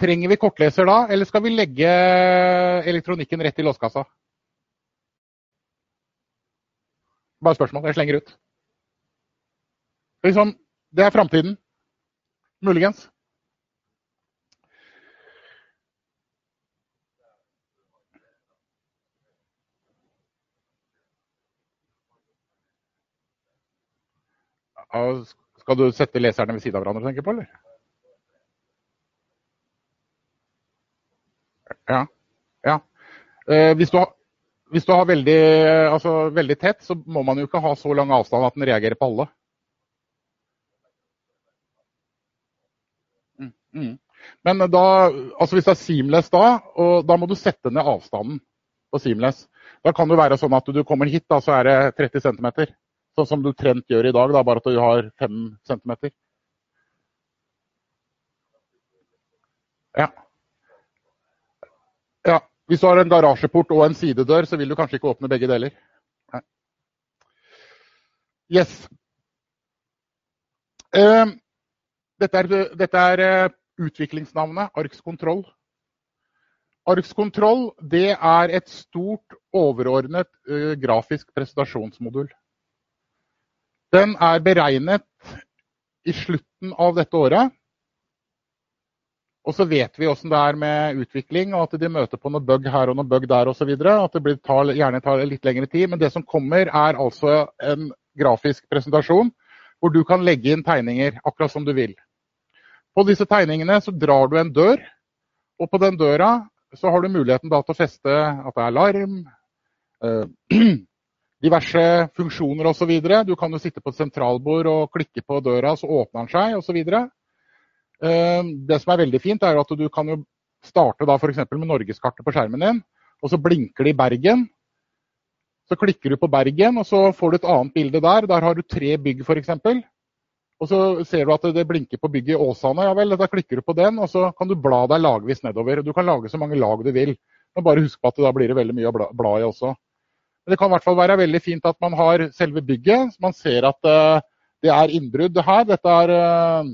Trenger vi kortleser da, eller skal vi legge eh, elektronikken rett i låskassa? Bare spørsmål. Jeg slenger ut. Liksom, det er framtiden. Muligens. Skal du sette leserne ved siden av hverandre, tenker du på, eller? Ja. ja. Eh, hvis, du har, hvis, du har, veldig, altså, veldig tett, så må man jo ikke ha så lang avstand at den reagerer på alle. Mm, mm. Men da, altså hvis det er seamless da, og da må du sette ned avstanden på seamless. Da kan det være sånn at du kommer hit, da, så er det 30 cm. Sånn som du trent gjør i dag, da, bare at du har 5 cm. Ja. Ja. Hvis du har en garasjeport og en sidedør, så vil du kanskje ikke åpne begge deler. Nei. Yes. Uh, dette er, dette er uh, utviklingsnavnet Arks kontroll. Arks kontroll det er et stort, overordnet uh, grafisk presentasjonsmodul. Den er beregnet i slutten av dette året. Og så vet vi åssen det er med utvikling, og at de møter på noe bug her og noe bug der osv. At det tar, gjerne tar litt lengre tid. Men det som kommer, er altså en grafisk presentasjon hvor du kan legge inn tegninger akkurat som du vil. På disse tegningene så drar du en dør, og på den døra så har du muligheten til å feste at det er alarm, eh, diverse funksjoner osv. Du kan jo sitte på et sentralbord og klikke på døra, så åpner den seg osv. Eh, det som er veldig fint, er at du kan jo starte da f.eks. med norgeskartet på skjermen din, og så blinker det i Bergen. Så klikker du på Bergen, og så får du et annet bilde der. Der har du tre bygg f.eks. Og så ser du at det blinker på bygget Åsane. Ja vel, da klikker du på den, og så kan du bla deg lagvis nedover. Du kan lage så mange lag du vil. Men bare husk på at da blir det veldig mye å bla i også. Men det kan i hvert fall være veldig fint at man har selve bygget. Man ser at uh, det er innbrudd her. Dette er uh,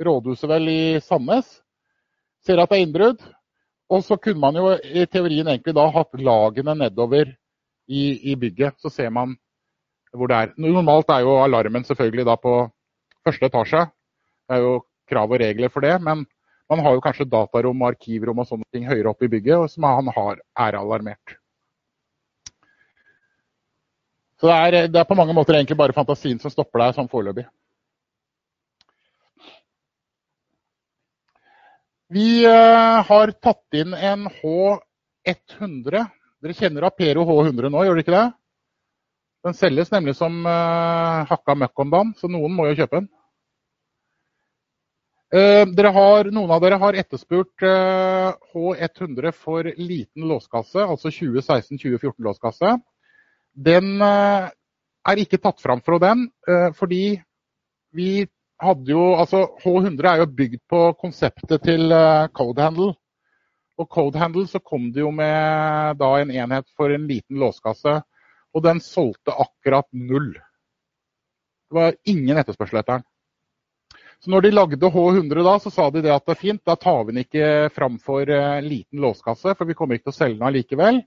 rådhuset vel i Sandnes. Ser at det er innbrudd. Og så kunne man jo i teorien egentlig da hatt lagene nedover i, i bygget. Så ser man hvor det er. Normalt er jo alarmen selvfølgelig da på første etasje. Det er jo krav og regler for det. Men man har jo kanskje datarom og arkivrom og sånne ting høyere opp i bygget som han har, er alarmert. Så det er, det er, på mange måter egentlig bare fantasien som stopper deg sånn foreløpig. Vi uh, har tatt inn en H100. Dere kjenner Apero H100 nå, gjør dere ikke det? Den selges nemlig som uh, hakka møkk om dagen, så noen må jo kjøpe den. Uh, har, noen av dere har etterspurt H100 for liten låskasse, altså 2016-2014-låskasse. Den eh, er ikke tatt fram fra den, eh, fordi vi hadde jo Altså H100 er jo bygd på konseptet til eh, Codehandle. Og Codehandle så kom det jo med da en enhet for en liten låskasse. Og den solgte akkurat null. Det var ingen etterspørsel etter den. Så når de lagde H100 da, så sa de det at det er fint, da tar vi den ikke fram for en liten låskasse, for vi kommer ikke til å selge den allikevel.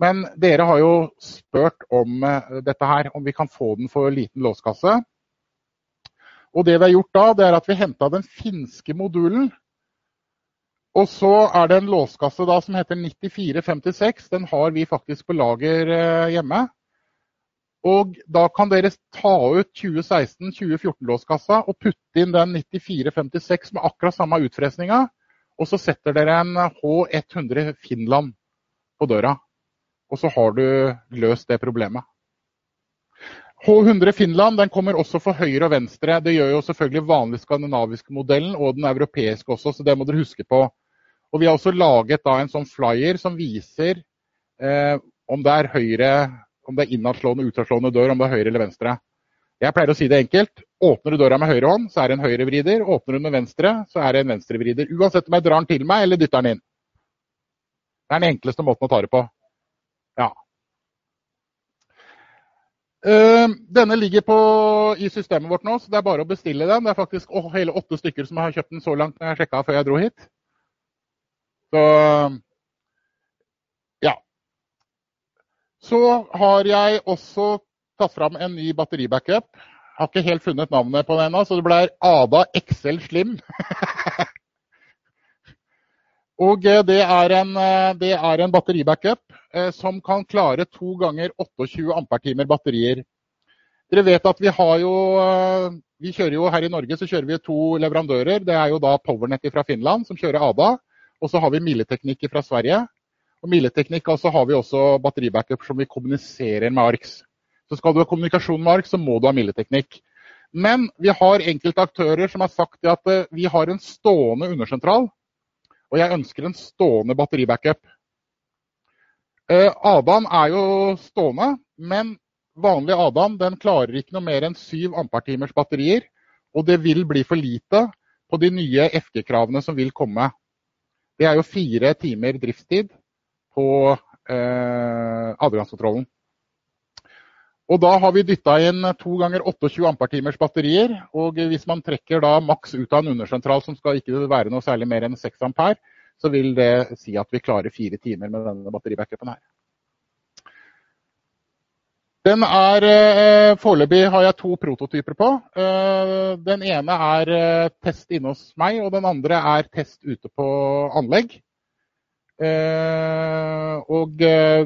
Men dere har jo spurt om eh, dette her, om vi kan få den for en liten låskasse. Og det vi har gjort da, det er at vi henta den finske modulen. Og så er det en låskasse da som heter 9456. Den har vi faktisk på lager eh, hjemme. Og da kan dere ta ut 2016-2014-låskassa og putte inn den 9456 med akkurat samme utfresninga. Og så setter dere en H100 Finland på døra og så har du løst det problemet. H100 Finland den kommer også for høyre og venstre. Det gjør jo selvfølgelig vanlig skandinaviske modellen og den europeiske også, så det må dere huske på. Og Vi har også laget da en sånn flyer som viser eh, om det er høyre, om det er innadslående utadslående dør, om det er høyre eller venstre. Jeg pleier å si det enkelt. Åpner du døra med høyre hånd, så er det en høyrevrider. Åpner du med venstre, så er det en venstrevrider. Uansett om jeg drar den til meg eller dytter den inn. Det er den enkleste måten å ta det på. Ja. Uh, denne ligger på, i systemet vårt nå, så det er bare å bestille den. Det er faktisk å, hele åtte stykker som har kjøpt den så langt når jeg sjekka før jeg dro hit. Så ja. Så har jeg også tatt fram en ny batteribackup. Har ikke helt funnet navnet på den ennå, så det blir Ada XL Slim. Og eh, det er en, eh, det er en batteribackup eh, som kan klare to ganger 28 ampertimer batterier. Dere vet at vi har jo vi kjører jo Her i Norge så kjører vi to leverandører. Det er jo da Powernet fra Finland, som kjører ADA. Og så har vi Mileteknikk fra Sverige. Og Mileteknikk altså har vi også batteribackup som vi kommuniserer med ARX. Så skal du ha kommunikasjon med ARX, så må du ha Mileteknikk. Men vi har enkelte aktører som har sagt at vi har en stående undersentral. Og jeg ønsker en stående batteribackup. Eh, Adan er jo stående, men vanlig Adam den klarer ikke noe mer enn 7 ampertimers batterier. Og det vil bli for lite på de nye FG-kravene som vil komme. Det er jo fire timer driftstid på eh, adgangskontrollen. Og da har vi dytta inn to ganger 28 ampertimers batterier. Og hvis man trekker da maks ut av en undersentral som skal ikke være noe særlig mer enn 6 ampere, så vil det si at vi klarer fire timer med denne batteribackupen her. Den er eh, Foreløpig har jeg to prototyper på. Eh, den ene er eh, test inne hos meg, og den andre er test ute på anlegg. Og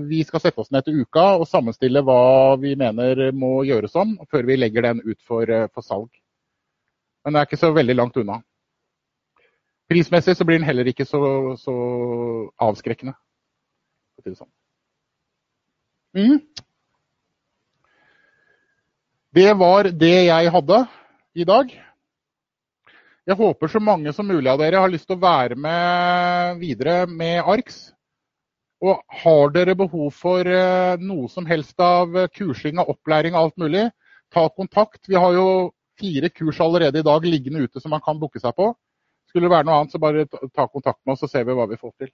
vi skal sette oss ned til uka og sammenstille hva vi mener må gjøres om, før vi legger den ut for, for salg. Men det er ikke så veldig langt unna. Prismessig så blir den heller ikke så, så avskrekkende. Sånn. Mm. Det var det jeg hadde i dag. Jeg håper så mange som mulig av dere har lyst til å være med videre med ARKS. Og har dere behov for eh, noe som helst av kursing, av opplæring og alt mulig, ta kontakt. Vi har jo fire kurs allerede i dag liggende ute som man kan booke seg på. Skulle det være noe annet, så bare ta kontakt med oss, så ser vi hva vi får til.